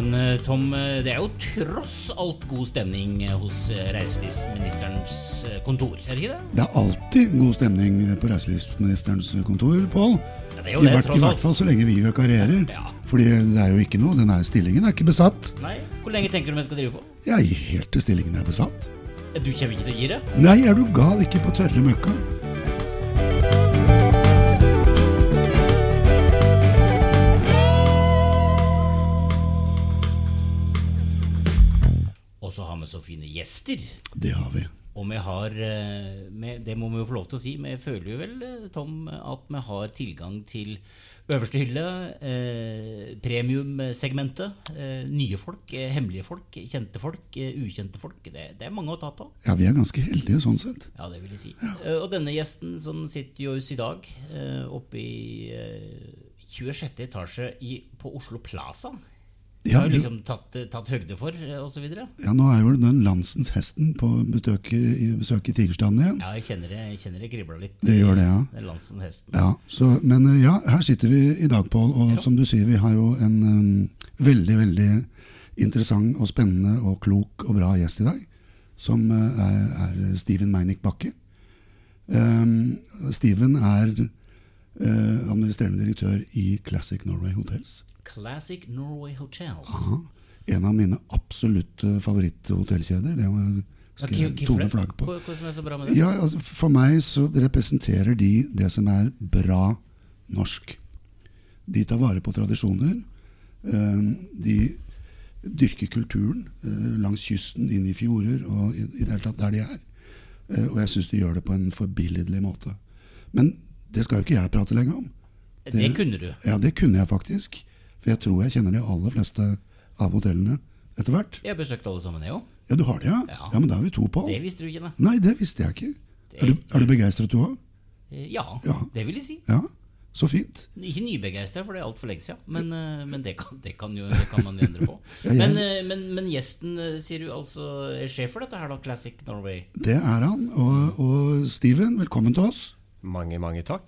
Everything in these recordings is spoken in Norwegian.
Men eh, Tom, eh, det er jo tross alt god stemning eh, hos reiselivsministerens kontor, er det ikke det? Det er alltid god stemning på reiselivsministerens kontor, Pål. Ja, I, hvert, I hvert fall så lenge vi vikarierer. Ja. Fordi det er jo ikke noe, denne stillingen er ikke besatt. Nei, Hvor lenge tenker du vi skal drive på? Er helt til stillingen er besatt. Du kommer ikke til å gi det? Nei, er du gal? Ikke på tørre møkka. Så fine gjester. Det har vi. Og vi har eh, Det må vi jo få lov til å si. Vi føler jo vel, eh, Tom, at vi har tilgang til øverste hylle, eh, premiumsegmentet. Eh, nye folk, eh, hemmelige folk, kjente folk, ukjente folk. Det, det er mange å ta av. Ja, vi er ganske heldige sånn sett. Ja, det vil jeg si. Og denne gjesten som sitter jo i dag oppe i eh, 26. etasje i, på Oslo Plaza. Det har jo du, liksom tatt, tatt høgde for, osv.? så videre. ja, nå er jo den landsens hesten på besøk besøk i Tigerstaden igjen. Ja, jeg kjenner det, jeg kjenner det kribla litt. Det gjør det, ja. Den landsens hesten. Ja, så, men eh, ja, her sitter vi i dag, Pål. Og som du sier, vi har jo en um, veldig, veldig interessant og spennende og klok og bra gjest i dag. Som uh, er, er Steven Meinick Bakke. Um, Steven er uh, administrerende direktør i Classic Norway Hotels. Classic Norway Hotels. Aha. en av mine absolutte favoritthotellkjeder. Det må jeg skrive okay, tone flagg på. Hva som er så bra med det? Ja, altså For meg så representerer de det som er bra norsk. De tar vare på tradisjoner. eh, De dyrker kulturen eh, langs kysten, inn i fjorder og i, det hele tatt der de er. Eh, Og jeg syns de gjør det på en forbilledlig måte. Men det skal jo ikke jeg prate lenge om. Det kunne du. Ja, det kunne jeg faktisk. For jeg tror jeg kjenner de aller fleste av hotellene etter hvert. Jeg har besøkt alle sammen, jeg òg. Ja, du har det, ja? Ja. Ja, Men da er vi to på. Det visste du ikke, da. Nei, det visste jeg ikke. Er du, er du begeistret, du òg? Eh, Ja, Ja. det vil jeg si. Ja, så fint. Ikke nybegeistra, for det er altfor lenge siden. Men, eh, men det, kan, det, kan jo, det kan man jo endre på. Ja, jeg- Men, eh, men, men gjesten, sier du altså er sjef for dette her, da? Classic Norway? Det er han. Og, og Steven, velkommen til oss. Mange, mange takk.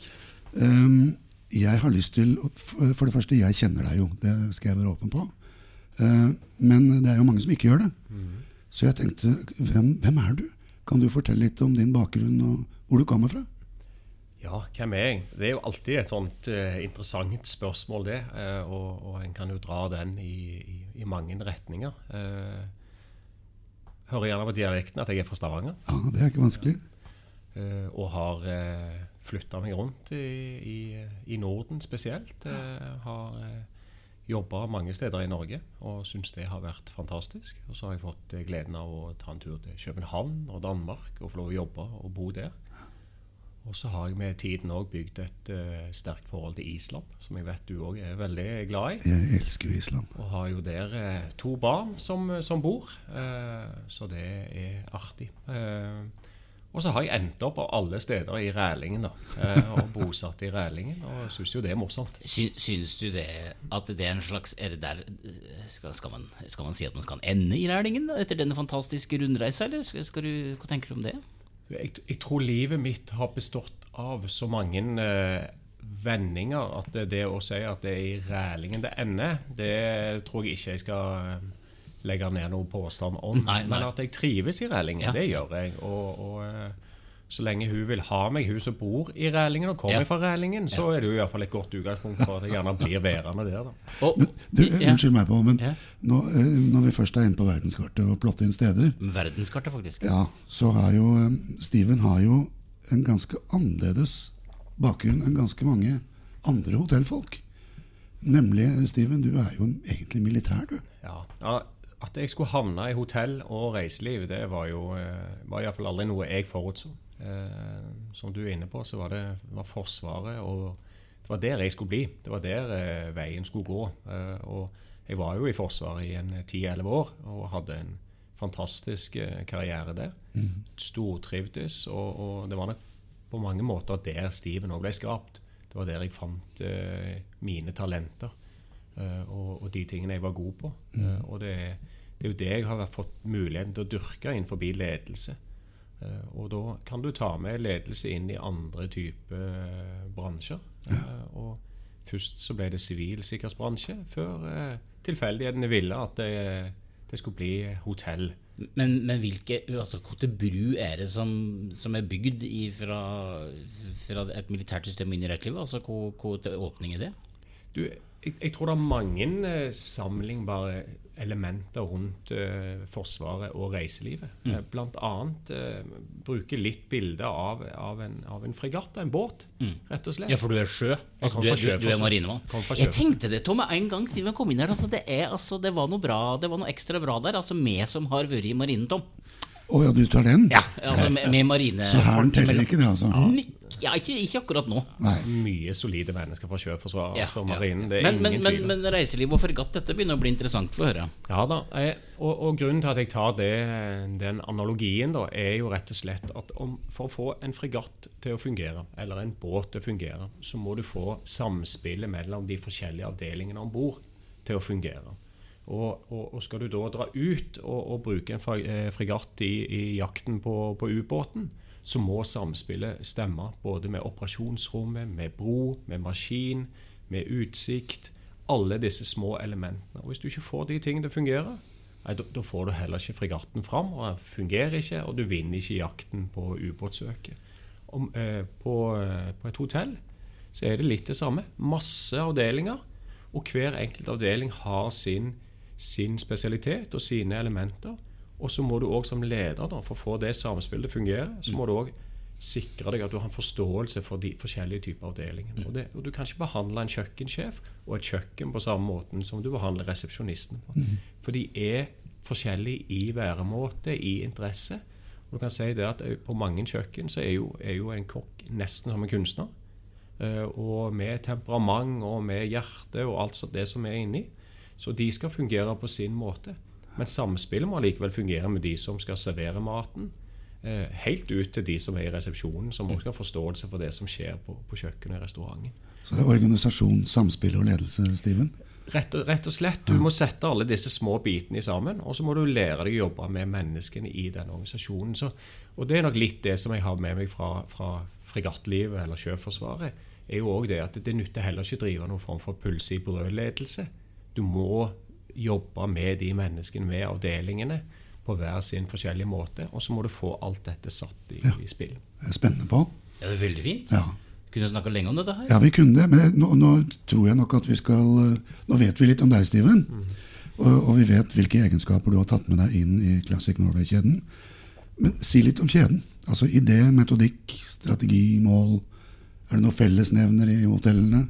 Ehm, jeg har lyst til For det første, jeg kjenner deg jo. Det skal jeg være åpen på. Eh, men det er jo mange som ikke gjør det. Så jeg tenkte, hvem, hvem er du? Kan du fortelle litt om din bakgrunn og hvor du kommer fra? Ja, hvem er jeg? Det er jo alltid et sånt eh, interessant spørsmål, det. eh, og, og en kan jo dra den i, i, i mange retninger. Uh, hører gjerne på dialekten at jeg er fra Stavanger. Ja, Det er ikke vanskelig. og har flytta meg rundt i, i, i Norden spesielt. Uh, har uh, jobba mange steder i Norge og syns det har vært fantastisk. Og så har jeg fått eh, gleden av å ta en tur til København og Danmark og få lov å jobbe og bo der. Og så har jeg med tiden òg bygd et eh, sterkt forhold til Island, som jeg vet du òg er veldig glad i. Jeg elsker Island. Og har jo der eh, to barn som, som bor, eh, så det er artig. Eh, og så har jeg endt opp alle steder i Rælingen, da. Eh, og bosatt i Rælingen, og syns jo det er morsomt. Sy, syns du det at det er en slags Er det der skal, skal, man, skal man si at man skal ende i Rælingen da, etter denne fantastiske rundreisa, eller skal, skal du, hva tenker du om det? Jeg, jeg tror livet mitt har bestått av så mange eh, vendinger at det, det å si at det er i Rælingen det ender, det tror jeg ikke jeg skal legge ned noen påstand om. Nei, nei. Men at jeg trives i Rælingen, Ja. det gjør jeg. Og, og eh, så lenge hun vil ha meg, hun som bor i Rælingen og kommer Ja. fra Rælingen, så er det jo i hvert fall et godt utgangspunkt for at jeg gjerne blir værende der. da. Og, Du, eh, ja, Unnskyld meg, på, men Ja. nå, eh, når vi først er inne på verdenskartet og plotter inn steder, verdenskartet, faktisk. ja, så har jo eh, Steven har jo en ganske annerledes bakgrunn enn ganske mange andre hotellfolk. Nemlig, Steven, du er jo egentlig militær, du. Ja, ja, At jeg skulle havne i hotell og reiseliv, det var jo eh, var iallfall aldri noe jeg forutså. Eh, som du er inne på, så var det var Forsvaret, og det var der jeg skulle bli. Det var der eh, veien skulle gå. Eh, og jeg var jo i Forsvaret i en ti-elleve år og hadde en fantastisk eh, karriere der. Stortrivdes, og, og det var nok på mange måter der Steven òg ble skapt. Det var der jeg fant eh, mine talenter. Eh, og, og de tingene jeg var god på. Eh, og det, er- det er jo det jeg har fått muligheten til å dyrke innenfor ledelse. Eh, og da kan du ta med ledelse inn i andre typer bransjer. Og først så ble det sivil sikkerhetsbransje, før tilfeldighetene ville at det, det skulle bli hotell. Men, men hvilke altså, bru er det som, som er bygd fra, fra, et militært system inn i rettlivet? Altså, hvor, hvor åpning er det? Du, jeg, jeg, tror det er mange eh, sammenlignbare elementer rundt uh, Forsvaret og reiselivet. Mm. Uh, blant annet uh, bruke litt bilde av, av, en, av en fregatt en båt, mm. rett og slett. Ja, for du er sjø? Altså, du, er, du, du er marinemann? Jeg tenkte det, Tom, en gang Steven kom inn her. Altså, det, er, altså, det, var noe bra, det var noe ekstra bra der. Altså, Vi som har vært i marinen, Tom. Å oh, ja, du tar den? Ja, altså med, med marine Så hæren teller ikke det, altså? Ja. Ikke, ikke, akkurat nå. Nei. Mye solide mennesker fra Sjøforsvaret ja, altså marinen. Det er men, ingen men, tvil. Men, men reiseliv og fregatt, dette begynner å bli interessant for å høre. Ja da, jeg, og, og, grunnen til at jeg tar det, den analogien, da, er jo rett og slett at om, for å få en fregatt til å fungere, eller en båt til å fungere, så må du få samspillet mellom de forskjellige avdelingene om bord til å fungere. Og, og, og, skal du da dra ut og, og bruke en eh, fregatt i, i jakten på, på ubåten, så må samspillet stemme både med operasjonsrommet, med bro, med maskin, med utsikt. Alle disse små elementene. Og Hvis du ikke får de tingene til å fungere, da, får du heller ikke fregatten fram. og Den fungerer ikke, og du vinner ikke jakten på ubåtsøket. Eh, på, eh, på et hotell så er det litt det samme. Masse avdelinger, og hver enkelt avdeling har sin, sin spesialitet og sine elementer. Og så må du òg som leder, da, for å få det samspillet til å fungere, så må du òg sikre deg at du har en forståelse for de forskjellige typer avdelinger. Mm. Og, det, og, Du kan ikke behandle en kjøkkensjef og et kjøkken på samme måten som du behandler resepsjonisten på. Mm. For de er forskjellige i væremåte, i interesse. Og du kan si det at På mange kjøkken så er jo, er jo en kokk nesten som en kunstner. Og med temperament og med hjerte og alt det som er inni. Så de skal fungere på sin måte. Men samspillet må likevel fungere med de som skal servere maten. Eh, helt ut til de som er i resepsjonen, som også skal forståelse for det som skjer på, på kjøkkenet i restauranten. Så det er organisasjon, samspill og ledelse, Steven? Rett og, rett og slett. Du må sette alle disse små bitene sammen, og så må du lære deg å jobbe med menneskene i den organisasjonen. Så, og Det er nok litt det som jeg har med meg fra, fra fregattlivet eller Sjøforsvaret. er jo også det at Det nytter heller ikke å drive noen form for pølse i brød-ledelse. Du må jobbe med de menneskene, med avdelingene, på hver sin forskjellige måte. Og så må du få alt dette satt i, ja. i spill. Det er spennende på. Ja, det er veldig fint. Ja. Kunne snakka lenge om dette her. Ja, vi kunne det. Men nå, nå, tror jeg nok at vi skal Nå vet vi litt om deg, Steven. Mm. Og, og, vi vet hvilke egenskaper du har tatt med deg inn i Classic Norway-kjeden. Men si litt om kjeden. Altså idé, metodikk, strategi, mål. Er det noen fellesnevner i hotellene?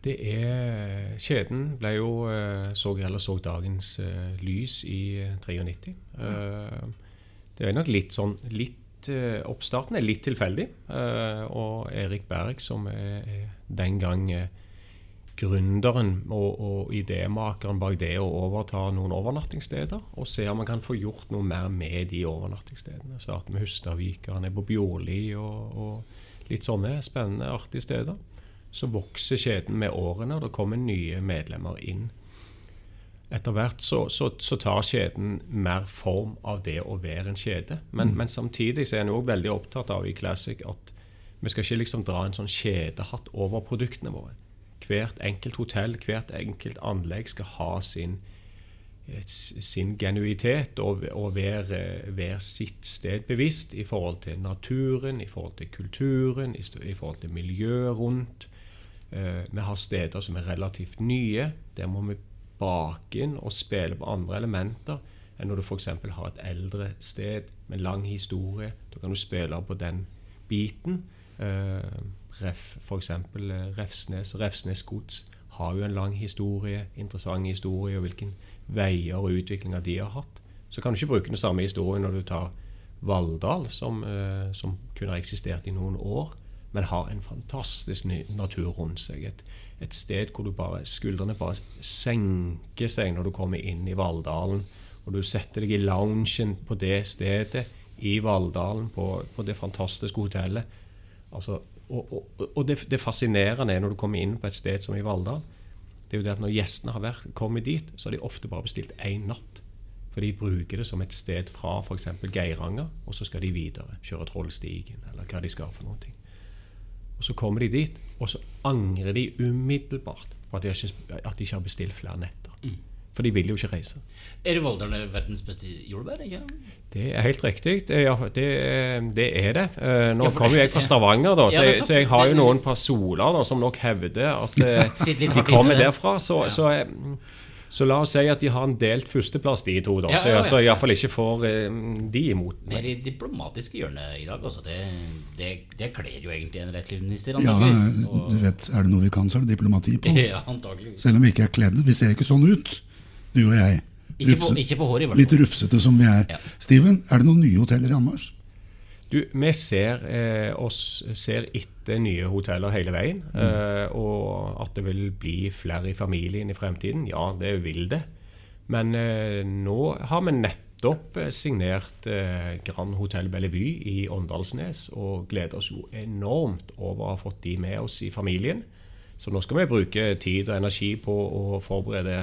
Det er Kjeden ble jo eh, så eller så dagens uh, lys i 93. Uh, eh, det er nok litt sånn litt Oppstarten er litt tilfeldig. og Erik Berg, som er, er den gang gründeren og, og idémakeren bak det å overta noen overnattingssteder, og se om man kan få gjort noe mer med de overnattingsstedene. Starte med Hustadvika, ned på Bjorli og, og litt sånne spennende, artige steder så vokser kjeden med årene, og det kommer nye medlemmer inn. Etter hvert så, så, så tar kjeden mer form av det å være en kjede. Men, mm. men samtidig så er en òg veldig opptatt av i Classic at vi skal ikke liksom dra en sånn kjedehatt over produktene våre. Hvert enkelt hotell, hvert enkelt anlegg skal ha sin, sin genuitet og, og være, være, sitt sted bevisst i forhold til naturen, i forhold til kulturen, i, i forhold til miljøet rundt. Eh, vi har steder som er relativt nye. Der må vi bake inn og spille på andre elementer enn når du f.eks. har et eldre sted med lang historie. Da kan du spille på den biten. Uh, ref, F.eks. Uh, Refsnes og Refsnes gods har jo en lang historie, interessant historie, og hvilke veier og utviklinger de har hatt. Så kan du ikke bruke den samme historien når du tar Valldal, som, som kunne eksistert i noen år men har en fantastisk natur rundt seg. Et, et sted hvor bare, skuldrene bare senker seg når du kommer inn i Valldalen. Og du setter deg i loungen på det stedet i Valldalen, på, på det fantastiske hotellet. Altså, og, og, og det, det, fascinerende er når du kommer inn på et sted som i Valldal, det er jo det at når gjestene har vært, kommet dit, så har de ofte bare bestilt én natt. For de bruker det som et sted fra f.eks. Geiranger, og så skal de videre. Kjøre Trollstigen, eller hva de skal for noen ting. Og Så kommer de dit, og så angrer de umiddelbart på at de ikke, at de ikke har bestilt flere netter. Mm. For de vil jo ikke reise. Er Valdres verdens beste jordbær? ikke? Det er helt riktig. Det, ja, det, det er det. Eh, Nå Ja, kommer jo jeg fra Stavanger, da, så, jeg, så jeg har jo Det- noen personer da, som nok hevder at eh, de kommer derfra. Så, så, eh, så la oss si at de har en delt førsteplass, de to. da, Ja, Så, ja, ja. så iallfall ikke får eh, de imot. Mer i diplomatiske hjørnet i dag. Altså. Det, det, det kler jo egentlig en rettsminister, Ja, antakeligvis. du vet, er det noe vi kan, så er det diplomati på. ja, antakeligvis. Selv om vi ikke er kledd. Vi ser ikke sånn ut, du og jeg. Ikke på, Rufse- ikke på håret, i hvert Litt rufsete som vi er. Ja. Steven, er det noen nye hoteller i anmarsj? Du, vi ser, eh, oss, ser etter nye hoteller hele veien. Eh, og at det vil bli flere i familien i fremtiden. Ja, det vil det. Men eh, nå har vi nettopp eh, signert Grand Hotell Bellevue i Åndalsnes og gleder oss jo enormt over å ha fått de med oss i familien. Så nå skal vi bruke tid og energi på å forberede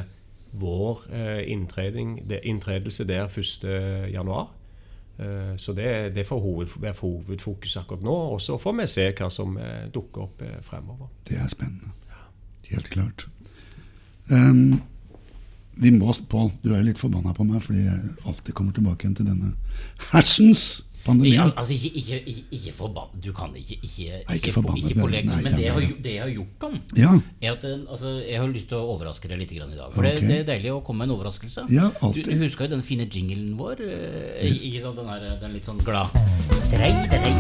vår inntredelse der 1.1. Eh, Så det, det får hoved, være hovedfokus akkurat nå. Og så får vi se hva som eh, dukker opp eh, fremover. Det er spennende. Helt klart. Um, vi må, Pål, du er litt forbanna på meg fordi jeg alltid kommer tilbake igjen til denne hersens Ja, altså ikke, ikke, ikke, ikke Du kan ikke Ikke, ikke ikke, på, leken, nei, men ja, det jeg, har, ja. det jeg har gjort om, Ja, er at eh, altså, jeg har lyst til å overraske deg litt grann i dag. For okay. det, det er deilig å komme med en overraskelse. Ja, du, alltid. du husker jo den fine jinglen vår? Just. Ikke sant, den, her, den litt sånn glad Drei, drei,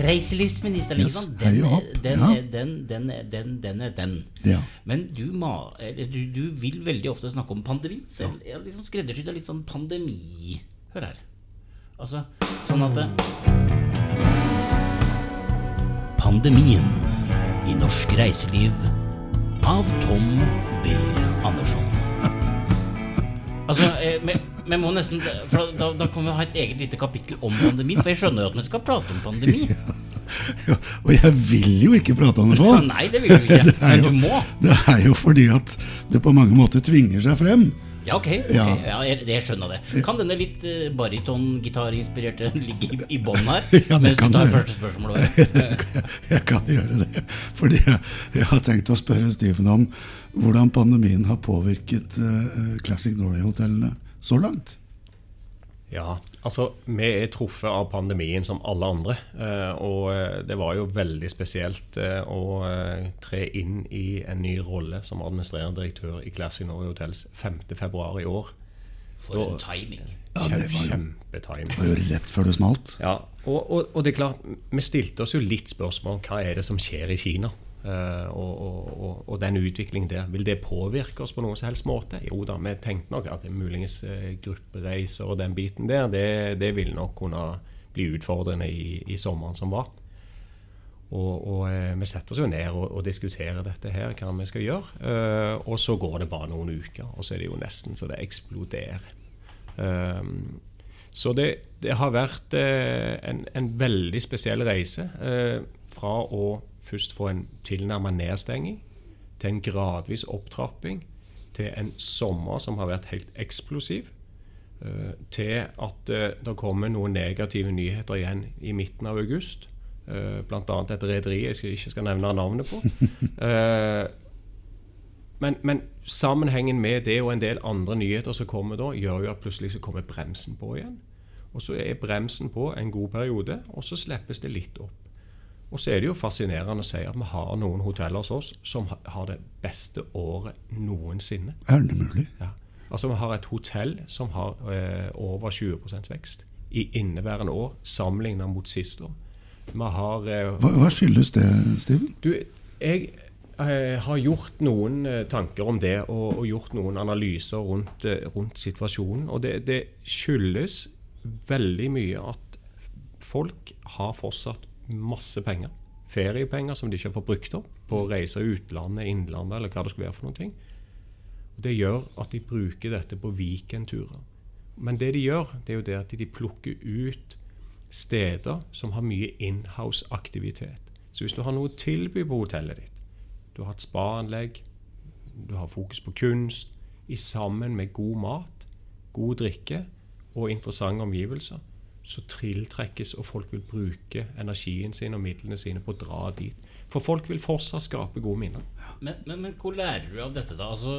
reiselivsministeren, Yes, Den, den, ja. den, den, den, den er den. Ja. Men du, ma, eller, du, du vil veldig ofte snakke om pandemi. Så jeg har liksom skreddersydd litt sånn pandemi Hør her. Altså sånn at det, Pandemien i norsk reiseliv av Tom B. Andersson. Altså, eh, vi, vi må nesten for da, da kan vi ha et eget lite kapittel om pandemien. For jeg skjønner jo at vi skal prate om pandemi. Ja, og jeg vil jo ikke prate om det, Pål. Nei, det vil du ikke. Men du må. Det er jo fordi at det på mange måter tvinger seg frem. Ja, ok. okay. Ja. Ja. jeg, jeg skjønner det. Kan denne litt uh, baryton-gitarinspirerte ligge i, i bånn her? Ja, det mens du kan tar det. første spørsmål? Jeg kan gjøre det. Fordi jeg, jeg har tenkt å spørre Steven om hvordan pandemien har påvirket uh, Classic Norway-hotellene så langt. Ja, altså vi er truffet av pandemien som alle andre. eh, Og eh, det var jo veldig spesielt eh, å tre inn i en ny rolle som administrerende direktør i Classic Norway Hotels 5.2 i år. For en timing. Ja, det var det var jo rett før det smalt. Ja, og, og, og det er klart, vi stilte oss jo litt spørsmål om hva er det som skjer i Kina. Eh, og, og, og, den utviklingen der, vil det påvirke oss på noen som helst måte? Jo da, vi tenkte nok at det muligens uh, gruppereiser og den biten der, det, det vil nok kunne bli utfordrende i, i sommeren som var. Og, eh, vi setter oss jo ned og, diskuterer dette her, hva vi skal gjøre. Eh, og så går det bare noen uker, og så er det jo nesten så det eksploderer. Så det, det har vært eh, en, en veldig spesiell reise. Eh, fra å først få en tilnærmet nedstenging, til en gradvis opptrapping, til en sommer som har vært helt eksplosiv, eh, til at eh, det kommer noen negative nyheter igjen i midten av august. Uh, Bl.a. et rederi jeg ikke skal nevne navnet på. Eh, men, men sammenhengen med det og en del andre nyheter som kommer da, gjør jo at plutselig så kommer bremsen på igjen. Og så er bremsen på en god periode, og så slippes det litt opp. Og så er det jo fascinerende å si at vi har noen hoteller hos oss som har det beste året noensinne. Er det mulig? Ja. Altså Vi har et hotell som har eh, over 20 vekst i inneværende år sammenlignet mot sist år. Vi har eh, Hva, hva skyldes det, Steven? du, jeg eh, har gjort noen eh, tanker om det og, og gjort noen analyser rundt, eh, rundt situasjonen. Og det, det skyldes veldig mye at folk har fortsatt masse penger. Feriepenger som de ikke får brukt opp på å reise utlandet, innlandet eller hva det skulle være for noen ting. Og Det gjør at de bruker dette på weekendturer. Men det de gjør, det er jo det at de plukker ut steder som har mye inhouse-aktivitet. Så hvis du har noe å tilby på hotellet ditt, du har et spa-anlegg, du har fokus på kunst, i sammen med god mat, god drikke og interessante omgivelser, så tiltrekkes, og folk vil bruke energien sin og midlene sine på å dra dit. For folk vil fortsatt skape gode minner. Men, men, men hvor lærer du av dette, da? Altså,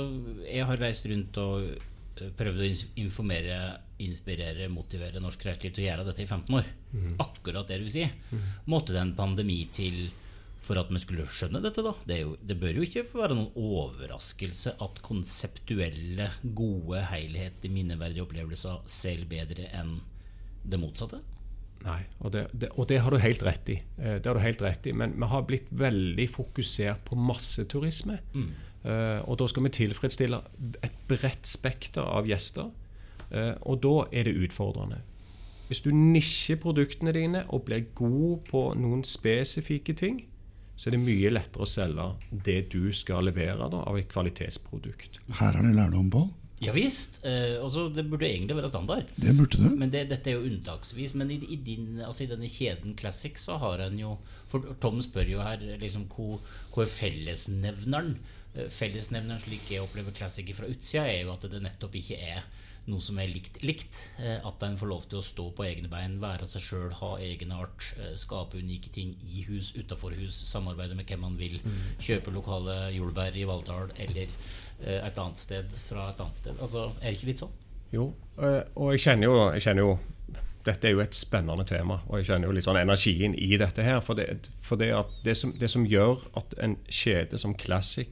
jeg har reist rundt og eh, prøvd å informere, inspirere, motivere norsk reiseliv til å gjøre dette i 15 år. Mm. Akkurat det du sier. Mm. Måtte det en pandemi til for at vi skulle skjønne dette, da? Det, jo, det, bør jo ikke være noen overraskelse at konseptuelle, gode, helhetlige, minneverdige opplevelser selger bedre enn det motsatte? Nei, og det, det, og det, har du helt rett i. Eh, det har du helt rett i. Men vi har blitt veldig fokusert på masseturisme. Mm. Uh, og da skal vi tilfredsstille et bredt spekter av gjester. Uh, og da er det utfordrende. Hvis du nisjer produktene dine og blir god på noen spesifikke ting, så er det mye lettere å selge det du skal levere da, av et kvalitetsprodukt. Her er det lærdom på. Ja visst. Eh, altså, det burde egentlig være standard. Det burde det. Men det, dette er jo unntaksvis. Men i, i, din, altså, i, denne kjeden Classic så har en jo For Tom spør jo her liksom, hvor, hvor er fellesnevneren? Eh, fellesnevneren slik jeg opplever Classic fra utsida, er jo at det nettopp ikke er noe som er likt likt. Eh, at en får lov til å stå på egne bein, være seg sjøl, ha egenart, eh, skape unike ting i hus, utafor hus, samarbeide med hvem man vil, mm. kjøpe lokale jordbær i Valldal eller eh, et annet sted fra et annet sted. Altså, Er det ikke litt sånn? Jo, og jeg kjenner jo, jeg kjenner jo dette er jo et spennende tema, og jeg kjenner jo litt sånn energien i dette her. For det, for det, det, som, det som, gjør at en kjede som Classic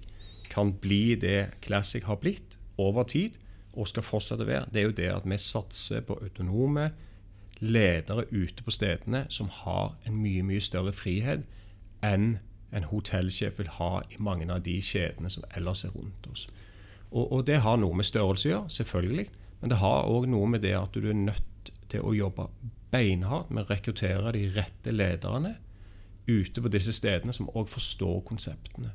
kan bli det Classic har blitt over tid, og skal fortsette å være, det er jo det at vi satser på autonome ledere ute på stedene som har en mye, mye større frihet enn en hotellsjef vil ha i mange av de kjedene som ellers er rundt oss. Og, og det har noe med størrelse å gjøre, selvfølgelig. Men det har òg noe med det at du er nødt til å jobbe beinhardt med å rekruttere de rette lederne ute på disse stedene, som òg forstår konseptene.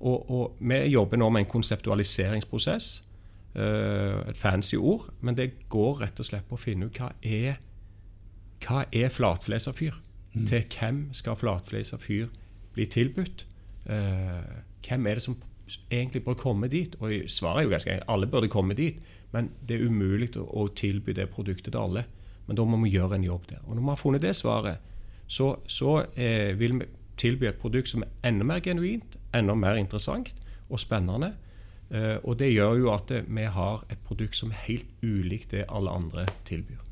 Og, og, vi jobber nå med en konseptualiseringsprosess et fancy ord, men det går rett og slett på å finne ut hva er hva er flatfleserfyr? Mm. Til hvem skal flatfleserfyr bli tilbudt? Uh, hvem er det som egentlig bør komme dit? Og Svaret er jo ganske enkelt. Alle burde komme dit. Men det er umulig å, å, tilby det produktet til alle. Men da må vi gjøre en jobb der. Og når vi har funnet det svaret, så, så eh, vil vi tilby et produkt som er enda mer genuint, enda mer interessant og spennende. Uh, og det gjør jo at vi har et produkt som er helt ulikt det alle andre tilbyr.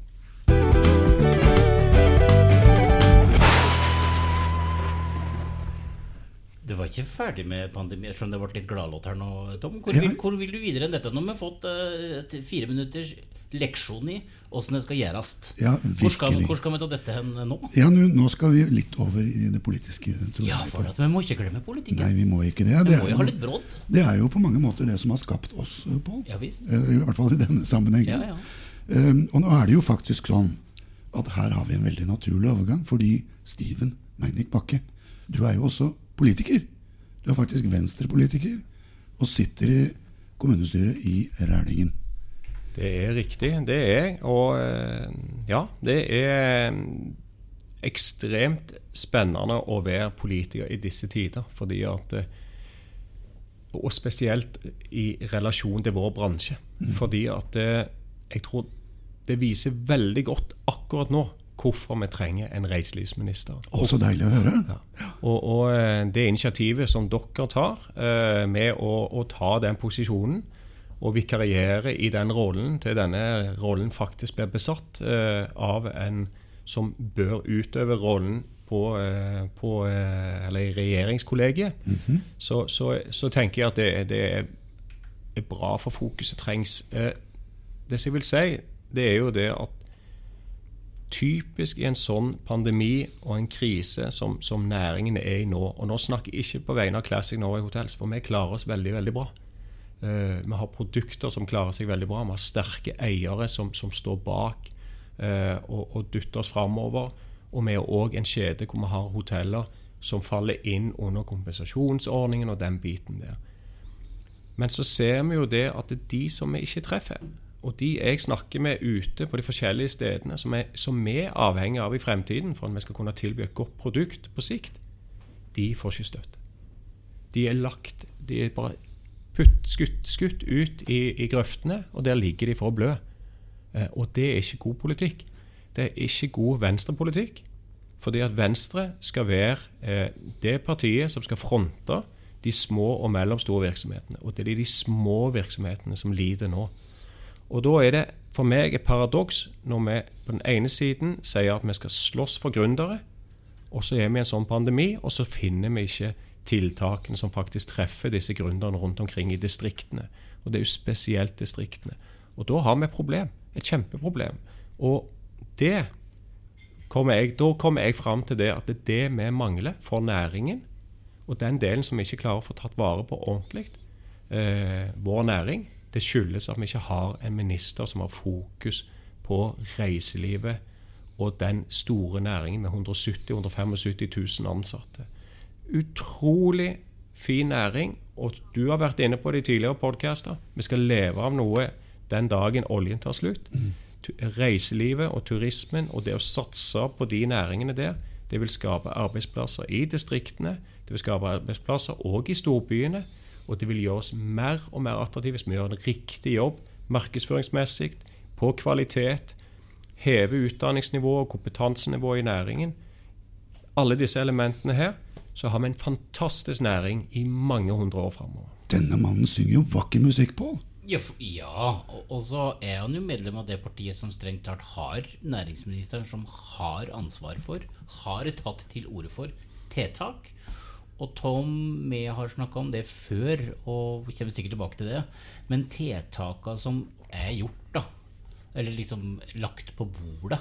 Du var ikke ferdig med pandemien? Skjønner det ble litt gladlåt her nå, Tom. Hvor, ja. vil, hvor, vil, du videre enn dette? Nå har vi fått uh, fire minutters leksjon i åssen det skal gjøres. Ja, hvor, skal, hvor, skal, vi ta dette hen nå? Ja, nå, nå, skal vi litt over i det politiske. ja, for at Vi må ikke glemme politikken. Nei, vi må ikke det. Det må jo ha litt bråd. Det er jo på mange måter det som har skapt oss, eh, Pål. Ja, visst. Eh, I hvert fall i denne sammenhengen. Ja, ja. Um, og nå er det jo faktisk sånn at her har vi en veldig naturlig overgang, fordi Steven Magnik Bakke, du er jo også politiker. Du er faktisk venstrepolitiker og sitter i kommunestyret i Rælingen. Det er riktig, det er. Og eh, ja, det er ekstremt spennende å være politiker i disse tider. fordi at eh, Og spesielt i relasjon til vår bransje. Mm. Fordi at eh, jeg tror det viser veldig godt akkurat nå hvorfor vi trenger en reiselivsminister. Å, så deilig å høre. Ja. Og, og, det initiativet som dere tar med å, å ta den posisjonen, og vikariere i den rollen til denne rollen faktisk blir besatt eh, av en som bør utøve rollen på, eh, på eh, eller i regjeringskollegiet, mm -hmm. så, så, så, tenker jeg at det, det, er bra for fokuset trengs. Eh, det som jeg vil si, det er jo det at typisk i en sånn pandemi og en krise som, som næringen er i nå Og nå snakker jeg ikke på vegne av Classic Norway Hotels, for vi klarer oss veldig, veldig bra. Uh, vi har produkter som klarer seg veldig bra. Vi har sterke eiere som, som står bak uh, og, og, dytter oss framover. Og vi er òg en kjede hvor vi har hoteller som faller inn under kompensasjonsordningen og den biten der. Men så ser vi jo det at det er de som vi ikke treffer. Og de jeg snakker med ute på de forskjellige stedene, som, er, som vi er avhengig av i fremtiden for at vi skal kunne tilby et godt produkt på sikt, de får ikke støtte. De er lagt De er bare putt, skutt, skutt ut i, i, grøftene, og der ligger de for å blø. Eh, og det er ikke god politikk. Det er ikke god venstrepolitikk. Fordi at Venstre skal være eh, det partiet som skal fronte de små og mellomstore virksomhetene. Og det er de små virksomhetene som lider nå. Og da er det for meg et paradoks når vi på den ene siden sier at vi skal slåss for gründere, og så er vi i en sånn pandemi, og så finner vi ikke tiltakene som faktisk treffer disse gründerne rundt omkring i distriktene. Og det er jo spesielt distriktene. Og da har vi et problem. Et kjempeproblem. Og det kommer jeg, da kommer jeg fram til det at det er det vi mangler for næringen. Og den delen som vi ikke klarer å få tatt vare på ordentlig, eh, vår næring, det skyldes at vi ikke har en minister som har fokus på reiselivet og den store næringen med 170 000-175 000 ansatte. Utrolig fin næring, og du har vært inne på det i tidligere podkaster. Vi skal leve av noe den dagen oljen tar slutt. Reiselivet og turismen og det å satse på de næringene der, det vil skape arbeidsplasser i distriktene. Det vil skape arbeidsplasser òg i storbyene. Og det vil gjøre oss mer og mer attraktive hvis vi gjør en riktig jobb markedsføringsmessig, på kvalitet, heve utdanningsnivået og kompetansenivået i næringen. Alle disse elementene her, så har vi en fantastisk næring i mange hundre år framover. Denne mannen synger jo vakker musikk, Pål. Ja, ja, og så er han jo medlem av det partiet som strengt tatt har næringsministeren som har ansvar for, har tatt til orde for, tiltak. Og Tom, vi har snakka om det før, og kommer sikkert tilbake til det. Men tiltaka som er gjort, da, eller liksom lagt på bordet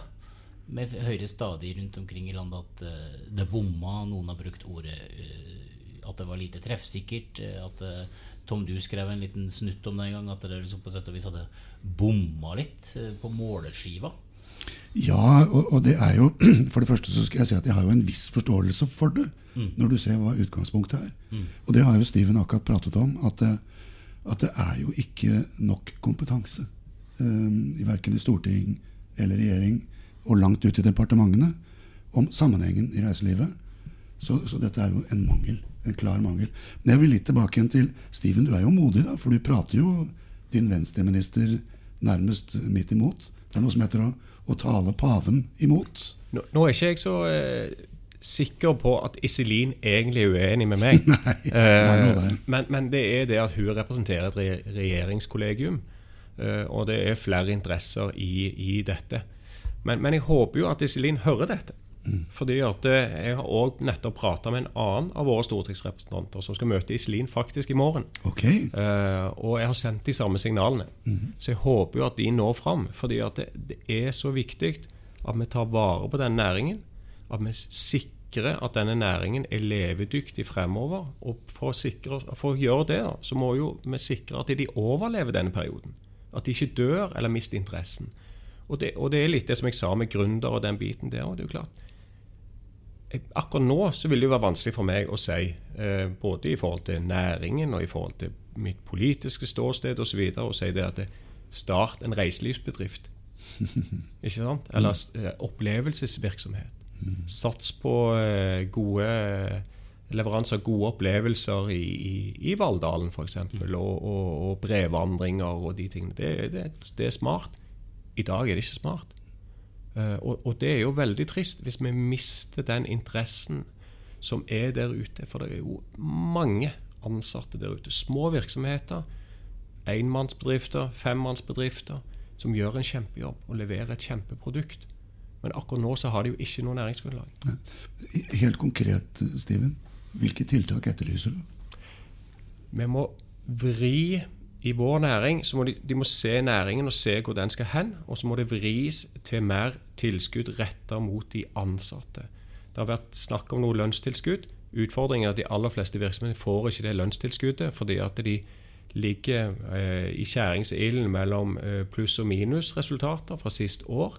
Vi hører stadig rundt omkring i landet at uh, det bomma. Noen har brukt ordet uh, at det var lite treffsikkert. Uh, at Tom, du skrev en liten snutt om det en gang, at dere på sett og vis hadde bomma litt eh, på måleskiva. Ja, og, og, det er jo For det første så skal jeg si at jeg har jo en viss forståelse for det, mm. når du ser hva utgangspunktet er. Mm. Og det har jo Steven akkurat pratet om, at det, at det er jo ikke nok kompetanse. Um, i Verken i storting eller regjering og langt ut i departementene om sammenhengen i reiselivet. Så, så dette er jo en mangel en klar mangel. Men jeg vil litt tilbake igjen til Steven. Du er jo modig, da, for du prater jo din venstreminister nærmest midt imot. Det er noe som heter å, å tale paven imot. Nå, nå, er ikke jeg så eh, sikker på at Iselin egentlig er uenig med meg. Nei, eh, men, men, det er det at hun representerer et regjeringskollegium. Eh, og det er flere interesser i, i dette. Men, men, jeg håper jo at Iselin hører dette. Fordi at eh, Jeg har òg nettopp prata med en annen av våre stortingsrepresentanter som skal møte Iselin faktisk i morgen. Okay. Uh, og jeg har sendt de samme signalene. Mm. Så jeg håper jo at de når fram. fordi at det, det, er så viktig at vi tar vare på denne næringen. At vi sikrer at denne næringen er levedyktig fremover. Og for å, sikre, for å gjøre det, så må jo vi sikre at de overlever denne perioden. At de ikke dør eller mister interessen. Og det, og det er litt det som jeg sa med gründer og den biten der. òg. det er jo klart Akkurat nå så vil det jo være vanskelig for meg å si, eh, både i forhold til næringen og i forhold til mitt politiske ståsted osv., å si det at det start en reiselivsbedrift. Ikke sant? Eller eh, opplevelsesvirksomhet. Sats på eh, gode leveranser av gode opplevelser i, i, i Valldalen f.eks. Og, og, og brevvandringer og de tingene. Det, det, det er smart. I dag er det ikke smart. Eh, og, og, det er jo veldig trist hvis vi mister den interessen som er der ute. For det er jo mange ansatte der ute. Små virksomheter, enmannsbedrifter, femmannsbedrifter, som gjør en kjempejobb og leverer et kjempeprodukt. Men akkurat nå så har de jo ikke noe næringsgrunnlag. Helt konkret, Steven, hvilke tiltak etterlyser du? Vi må vri i vår næring så må de, de må se næringen og se hvor den skal hen. Og så må det vris til mer tilskudd retta mot de ansatte. Det har vært snakk om noe lønnstilskudd. Utfordringen er at de aller fleste virksomheter får ikke det lønnstilskuddet fordi at de ligger eh, i skjæringsilden mellom eh, pluss- og minusresultater fra sist år.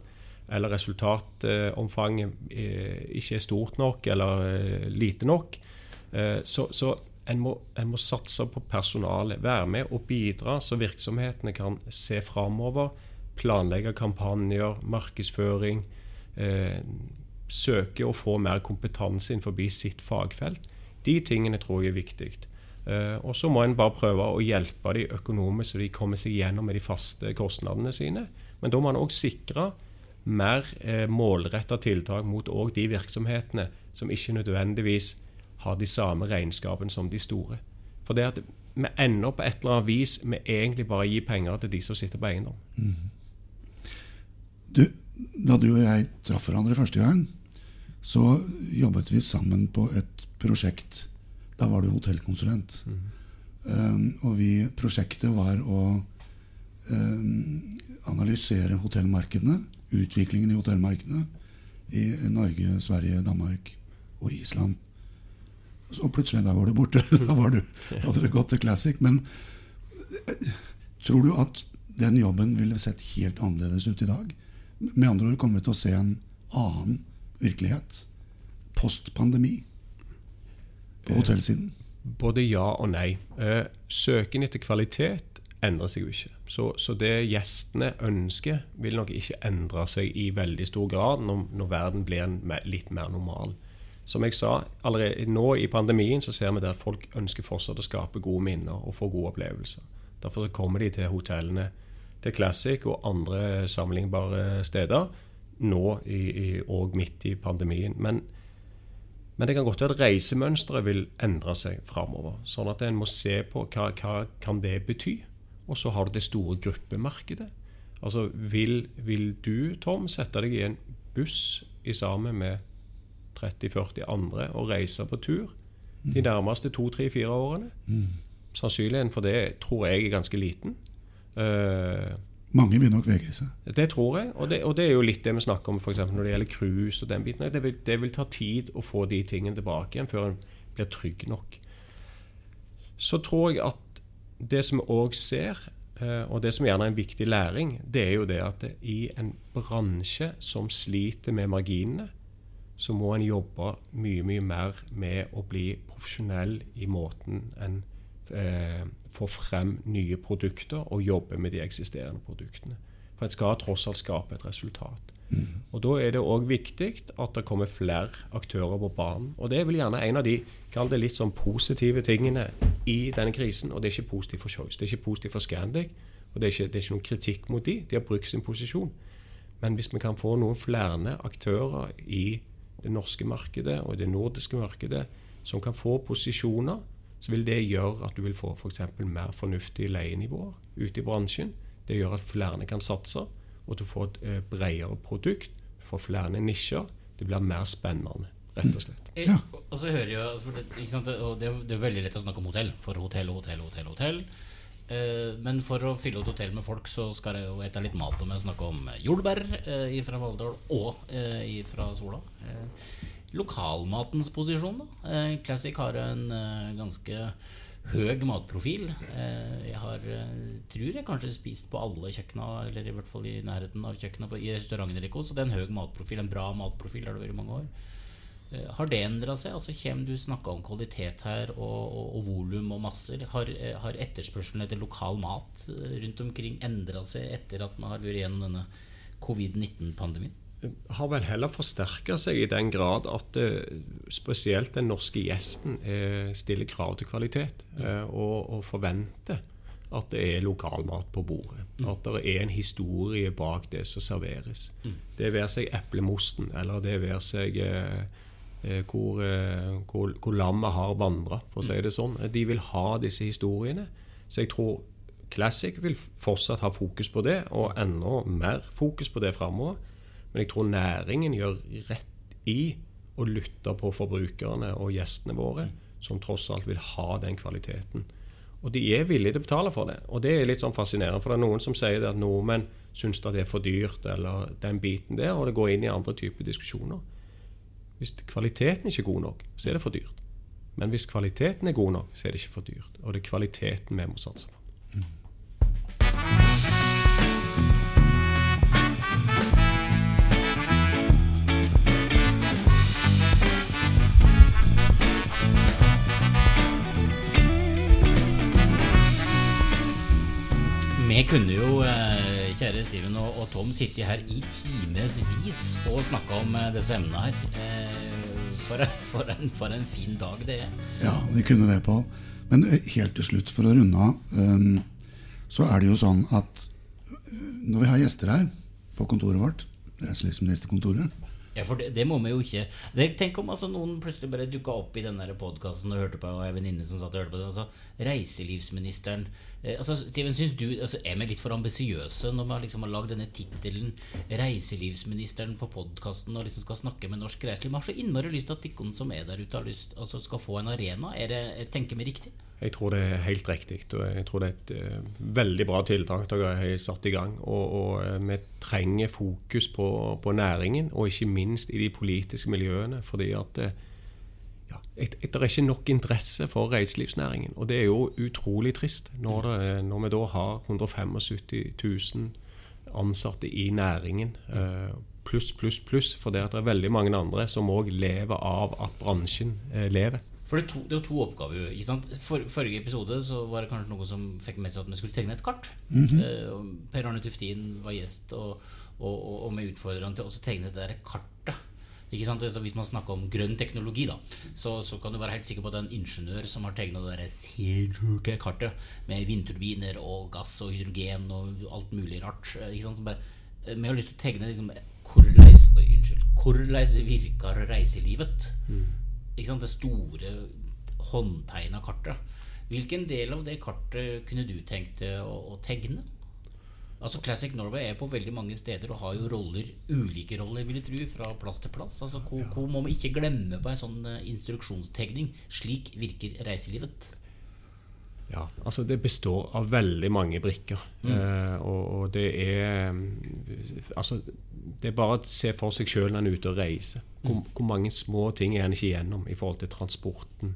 Eller resultatomfanget eh, ikke er stort nok eller eh, lite nok. Eh, så, så en må, en må, satse på personalet. Være med og bidra, så virksomhetene kan se framover. Planlegge kampanjer, markedsføring. Eh, søke å få mer kompetanse innenfor sitt fagfelt. De tingene tror jeg er viktig. Eh, og så må en bare prøve å hjelpe de økonomisk, så de kommer seg gjennom med de faste kostnadene sine. Men da må en òg sikre mer eh, målretta tiltak mot òg de virksomhetene som ikke nødvendigvis har de samme regnskapene som de store. For det at vi ender på et eller annet vis med egentlig bare gir penger til de som sitter på eiendom. Du, da du og jeg traff hverandre første gang, så jobbet vi sammen på et prosjekt. Da var du hotellkonsulent. Um, og vi, prosjektet var å um, analysere hotellmarkedene, utviklingen i hotellmarkedene i Norge, Sverige, Danmark og Island. Så plutselig da var du borte. da var du, hadde det gått til Classic. Men eh, tror du at den jobben ville sett helt annerledes ut i dag? Med andre ord kommer vi til å se en annen virkelighet post pandemi på hotellsiden? Både ja og nei. Eh, søken etter kvalitet endrer seg jo ikke. Så, så, det gjestene ønsker, vil nok ikke endre seg i veldig stor grad når, når verden blir en, litt mer normal. Som jeg sa, allerede nå i pandemien så ser vi at folk ønsker fortsatt å skape gode minner og få gode opplevelser. Derfor så kommer de til hotellene til Classic og andre sammenlignbare steder nå og midt i pandemien. Men men det kan godt være at reisemønsteret vil endre seg framover. Sånn at en må se på hva, hva kan det bety. Og så har du det store gruppemarkedet. Altså, vil, vil, du, Tom, sette deg i en buss i sammen med 30-40 andre og reise på tur de nærmeste to-tre-fire årene? Mm. Sannsynligheten for det tror jeg er ganske liten. Uh, mange vil nok vegre seg. Det tror jeg. Og det, og det, er jo litt det vi snakker om for når det gjelder cruise og den biten. Det vil, det vil, ta tid å få de tingene tilbake igjen før en blir trygg nok. Så tror jeg at det som vi òg ser, eh, og det som gjerne er en viktig læring, det er jo det at i en bransje som sliter med marginene, så må en jobbe mye, mye mer med å bli profesjonell i måten en eh, få frem nye produkter og jobbe med de eksisterende produktene. For en skal tross alt skape et resultat. Mm. Og Da er det òg viktig at det kommer flere aktører på banen. Og Det er vel gjerne en av de kall det litt sånn positive tingene i denne krisen. Og det er ikke positivt for Choice, det er ikke positivt for Scandic. Og det er, ikke, det er ikke noen kritikk mot de, de har brukt sin posisjon. Men hvis vi kan få noen flere aktører i det norske markedet og det nordiske markedet som kan få posisjoner så vil det gjøre at du vil få f.eks. For mer fornuftige leienivåer ute i bransjen. Det gjør at flere kan satse, og at du får et eh, bredere produkt. Du får flere nisjer. Det blir mer spennende, rett og slett. Ja. Og så hører jeg, altså, det, er, det er veldig lett å snakke om hotell. For hotell, hotell, hotell, hotell. Eh, men for å fylle et hotell med folk, så skal jeg jo ete litt mat. Og vi snakker om jordbær eh, fra Valldal og fra Sola lokalmatens posisjon. Da. Eh, Classic har en eh, ganske høy matprofil. Eh, jeg har, tror jeg kanskje spist på alle kjøkkena, eller i hvert fall i nærheten av kjøkkena i restauranten deres. Så det er en høy matprofil, en bra matprofil har det vært i mange år. Har det endra seg? Altså, Kjem, du snakka om kvalitet her, og, og, og volum og masser. Har, har etterspørselen etter lokal mat rundt omkring endra seg etter at man har vært gjennom denne covid-19-pandemien? har vel heller forsterka seg i den grad at spesielt den norske gjesten stiller krav til kvalitet og, og, forventer at det er lokalmat på bordet. Mm. At det er en historie bak det som serveres. Mm. Det være seg eplemosten, eller det være seg hvor, hvor, hvor, lammet har vandra, for å si det sånn. De vil ha disse historiene. Så jeg tror Classic vil fortsatt ha fokus på det, og enda mer fokus på det framover. Men jeg tror næringen gjør rett i å lytte på forbrukerne og gjestene våre, som tross alt vil ha den kvaliteten. Og de er villige til å betale for det. Og det er litt sånn fascinerende. For det er noen som sier at nordmenn syns det er for dyrt, eller den biten der, og det går inn i andre typer diskusjoner. Hvis kvaliteten ikke er god nok, så er det for dyrt. Men hvis kvaliteten er god nok, så er det ikke for dyrt. Og det er kvaliteten vi må satse på. Vi kunne jo, eh, kjære Steven og, Tom, sitte her i timevis og snakke om eh, disse emnene her. Eh, for, for, en, for, en, fin dag det er. Ja, vi kunne det, Pål. Men helt til slutt, for å runde av, så er det jo sånn at når vi har gjester her på kontoret vårt, reiselivsministerkontoret. Ja, for det, det, må vi jo ikke det, Tenk om altså, noen plutselig bare dukka opp i den podkasten og hørte på, og ei venninne som satt og hørte på den. Altså, reiselivsministeren eh, altså, Steven, syns du altså, Er vi litt for ambisiøse når vi liksom har lagd denne tittelen 'Reiselivsministeren' på podkasten og liksom skal snakke med norsk reiseliv? Vi har så innmari lyst til at de som er der ute, lyst, altså, skal få en arena. Er det, tenker vi riktig? Jeg tror det er helt riktig. og Jeg tror det er et uh, veldig bra tiltak dere har satt i gang. Og, og uh, vi trenger fokus på, på, næringen, og ikke minst i de politiske miljøene. fordi at uh, ja, det er ikke nok interesse for reiselivsnæringen. Og det er jo utrolig trist når, det, når vi da har 175 000 ansatte i næringen. Pluss, pluss, pluss. For det, det er veldig mange andre som òg lever av at bransjen lever. For det to, det var to oppgaver. Ikke sant? For, forrige episode så var det kanskje noen som fikk med seg at vi skulle tegne et kart. Mm -hmm. per Arne Tuftin var gjest, og, og, og, og med utfordret til å tegne det der kartet. Ikke sant? Så hvis man snakker om grønn teknologi, da, så, så, kan du være helt sikker på at det er en ingeniør som har tegna det sinnssyke kartet med vindturbiner og gass og hydrogen og alt mulig rart. Ikke sant? Så bare, eh, vi har lyst til å tegne liksom, hvordan virker reiselivet? Mm det store håndtegna kartet. Hvilken del av det kartet kunne du tenkt deg å, å, tegne? Altså Classic Norway er på veldig mange steder og har jo roller, ulike roller, vil jeg tro, fra plass til plass. Altså Hvor, hvor må vi ikke glemme på en sånn uh, instruksjonstegning? Slik virker reiselivet. Ja, altså det består av veldig mange brikker. Mm. Eh, og, og, det er Altså det er bare å se for seg sjøl når en er ute og reiser. Hvor, mm. hvor, mange små ting er en ikke igjennom i forhold til transporten,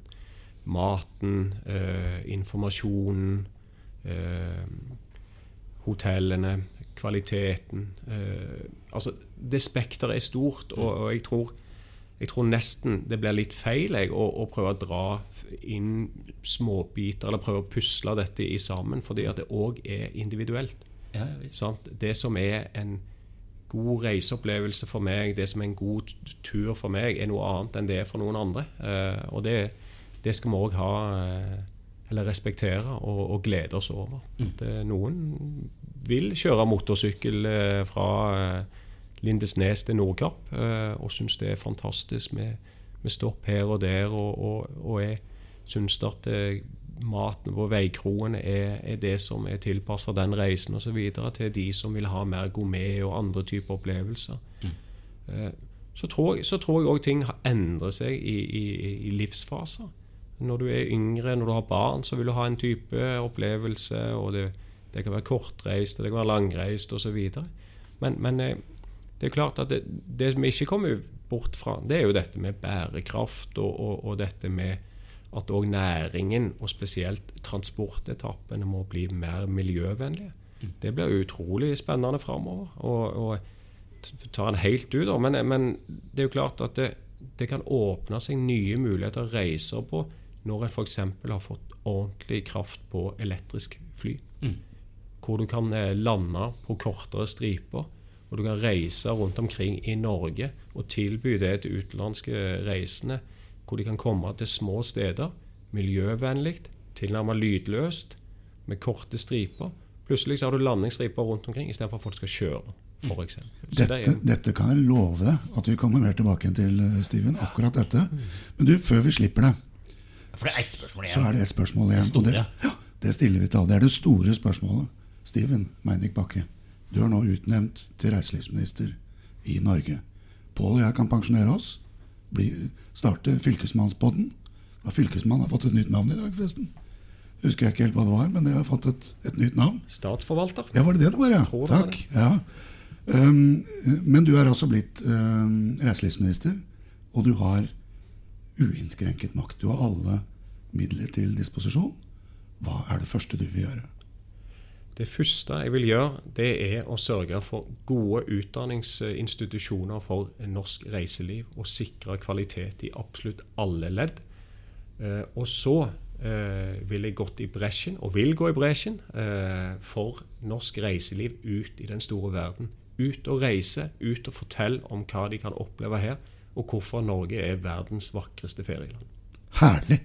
maten, eh, informasjonen, eh, hotellene, kvaliteten. Eh, altså, det spekteret er stort, og, og jeg, tror, jeg, tror, nesten det blir litt feil jeg, å, å, prøve å dra inn småbiter, eller prøve å pusle dette i sammen, fordi at det òg er individuelt. Ja, det som er en god reiseopplevelse for meg, det som er en god tur for meg, er noe annet enn det er for noen andre. Eh, og det, det skal vi òg ha eh, eller respektere og, og glede oss over. Mm. At eh, noen vil kjøre motorsykkel fra Lindesnes til Nordkapp og syns det er fantastisk med, med stopp her og der. Og, og, og jeg syns at maten på veikroene er, er, det som er tilpassa den reisen osv. til de som vil ha mer gourmet og andre typer opplevelser. Mm. Eh, så, tror, jeg òg ting har endret seg i, i, i, livsfaser. Når du er yngre, når du har barn, så vil du ha en type opplevelse. og Det, det kan være kortreist, det kan være langreist osv. Men, men eh, det er klart at det, det vi ikke kommer bort fra, det er jo dette med bærekraft og, og, og dette med at òg næringen, og spesielt transportetappene, må bli mer miljøvennlige. Mm. Det blir utrolig spennende framover. Og, og tar en helt ut, men, men, det er jo klart at det, det, kan åpne seg nye muligheter å reise på når en f.eks. har fått ordentlig kraft på elektrisk fly. Mm. Hvor du kan eh, lande på kortere striper. Og du kan reise rundt omkring i Norge og tilby det til utenlandske reisende hvor de kan komme til små steder, miljøvennlig, tilnærmet lydløst, med korte striper. Plutselig så har du landingsstriper rundt omkring istedenfor at folk skal kjøre. For mm. dette, det dette, kan jeg love deg at vi kommer mer tilbake til, eh, Steven. akkurat dette. Men du, før vi slipper det, For det er ett spørsmål igjen. Så er det ett spørsmål igjen. Det, det, ja, det stiller vi til alle. Det er det store spørsmålet. Steven Meinik Bakke, du er nå utnevnt til reiselivsminister i Norge. Pål og jeg kan pensjonere oss bli, starte Fylkesmannspodden. Fylkesmannen har fått et nytt navn i dag, forresten. Husker jeg ikke helt hva det var, men det har fått et, et nytt navn. Statsforvalter. Ja, var det det det var, ja? Takk. Ja. Um, men du er altså blitt um, reiselivsminister, og du har uinnskrenket makt. Du har alle midler til disposisjon. Hva er det første du vil gjøre? Det første jeg vil gjøre, det er å sørge for gode utdanningsinstitusjoner for norsk reiseliv. Og sikre kvalitet i absolutt alle ledd. Eh, og så eh, vil jeg gått i bresjen, og vil gå i bresjen, eh, for norsk reiseliv ut i den store verden. Ut og reise, ut og fortelle om hva de kan oppleve her, og hvorfor Norge er verdens vakreste ferieland. Herlig!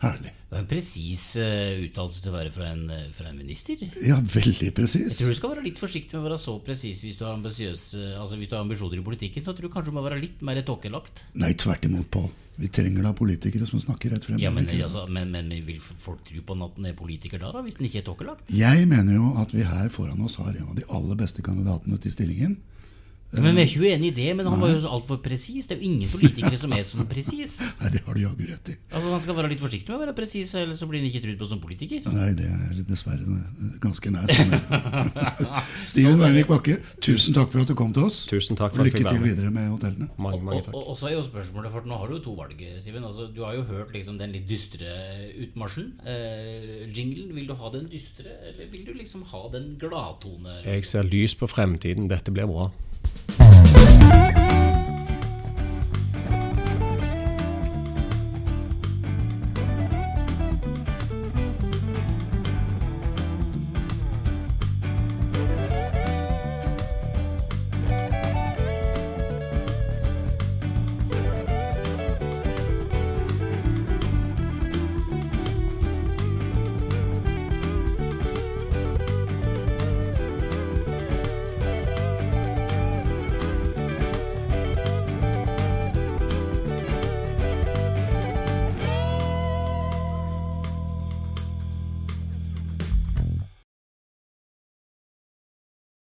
Herlig. Det var en presis uh, uttalelse til å være fra en, uh, fra en minister. Ja, veldig presis. Jeg tror du skal være litt forsiktig med å være så presis hvis du har uh, altså hvis du har ambisjoner i politikken. Så tror jeg kanskje du må være litt mer tåkelagt. Nei, tvert imot, Pål. Vi trenger da politikere som snakker rett frem. Ja, men, altså, men, men, vil folk tro på at den er politiker da, da hvis den ikke er tåkelagt? Jeg mener jo at vi her foran oss har en av de aller beste kandidatene til stillingen. Ja, men Vi er ikke uenig i det, men han var jo altfor presis. Det er jo ingen politikere som er sånn presis. Nei, det har du jaggu rett i. Altså Han skal være litt forsiktig med å være presis, ellers så blir han ikke trudd på som politiker. Nei, det er dessverre ganske nær. Steven Weinik Bakke, tusen takk for at du kom til oss. Tusen takk for Og lykke til videre med hotellene. Mange, mange Og, og, og så er jo spørsmålet, for nå har du jo to valg, Steven. Altså, du har jo hørt liksom den litt dystre utmarsjen. Eh, jinglen, vil du ha den dystre, eller vil du liksom ha den gladtone? Jeg ser lys på fremtiden. Dette blir bra. Bye.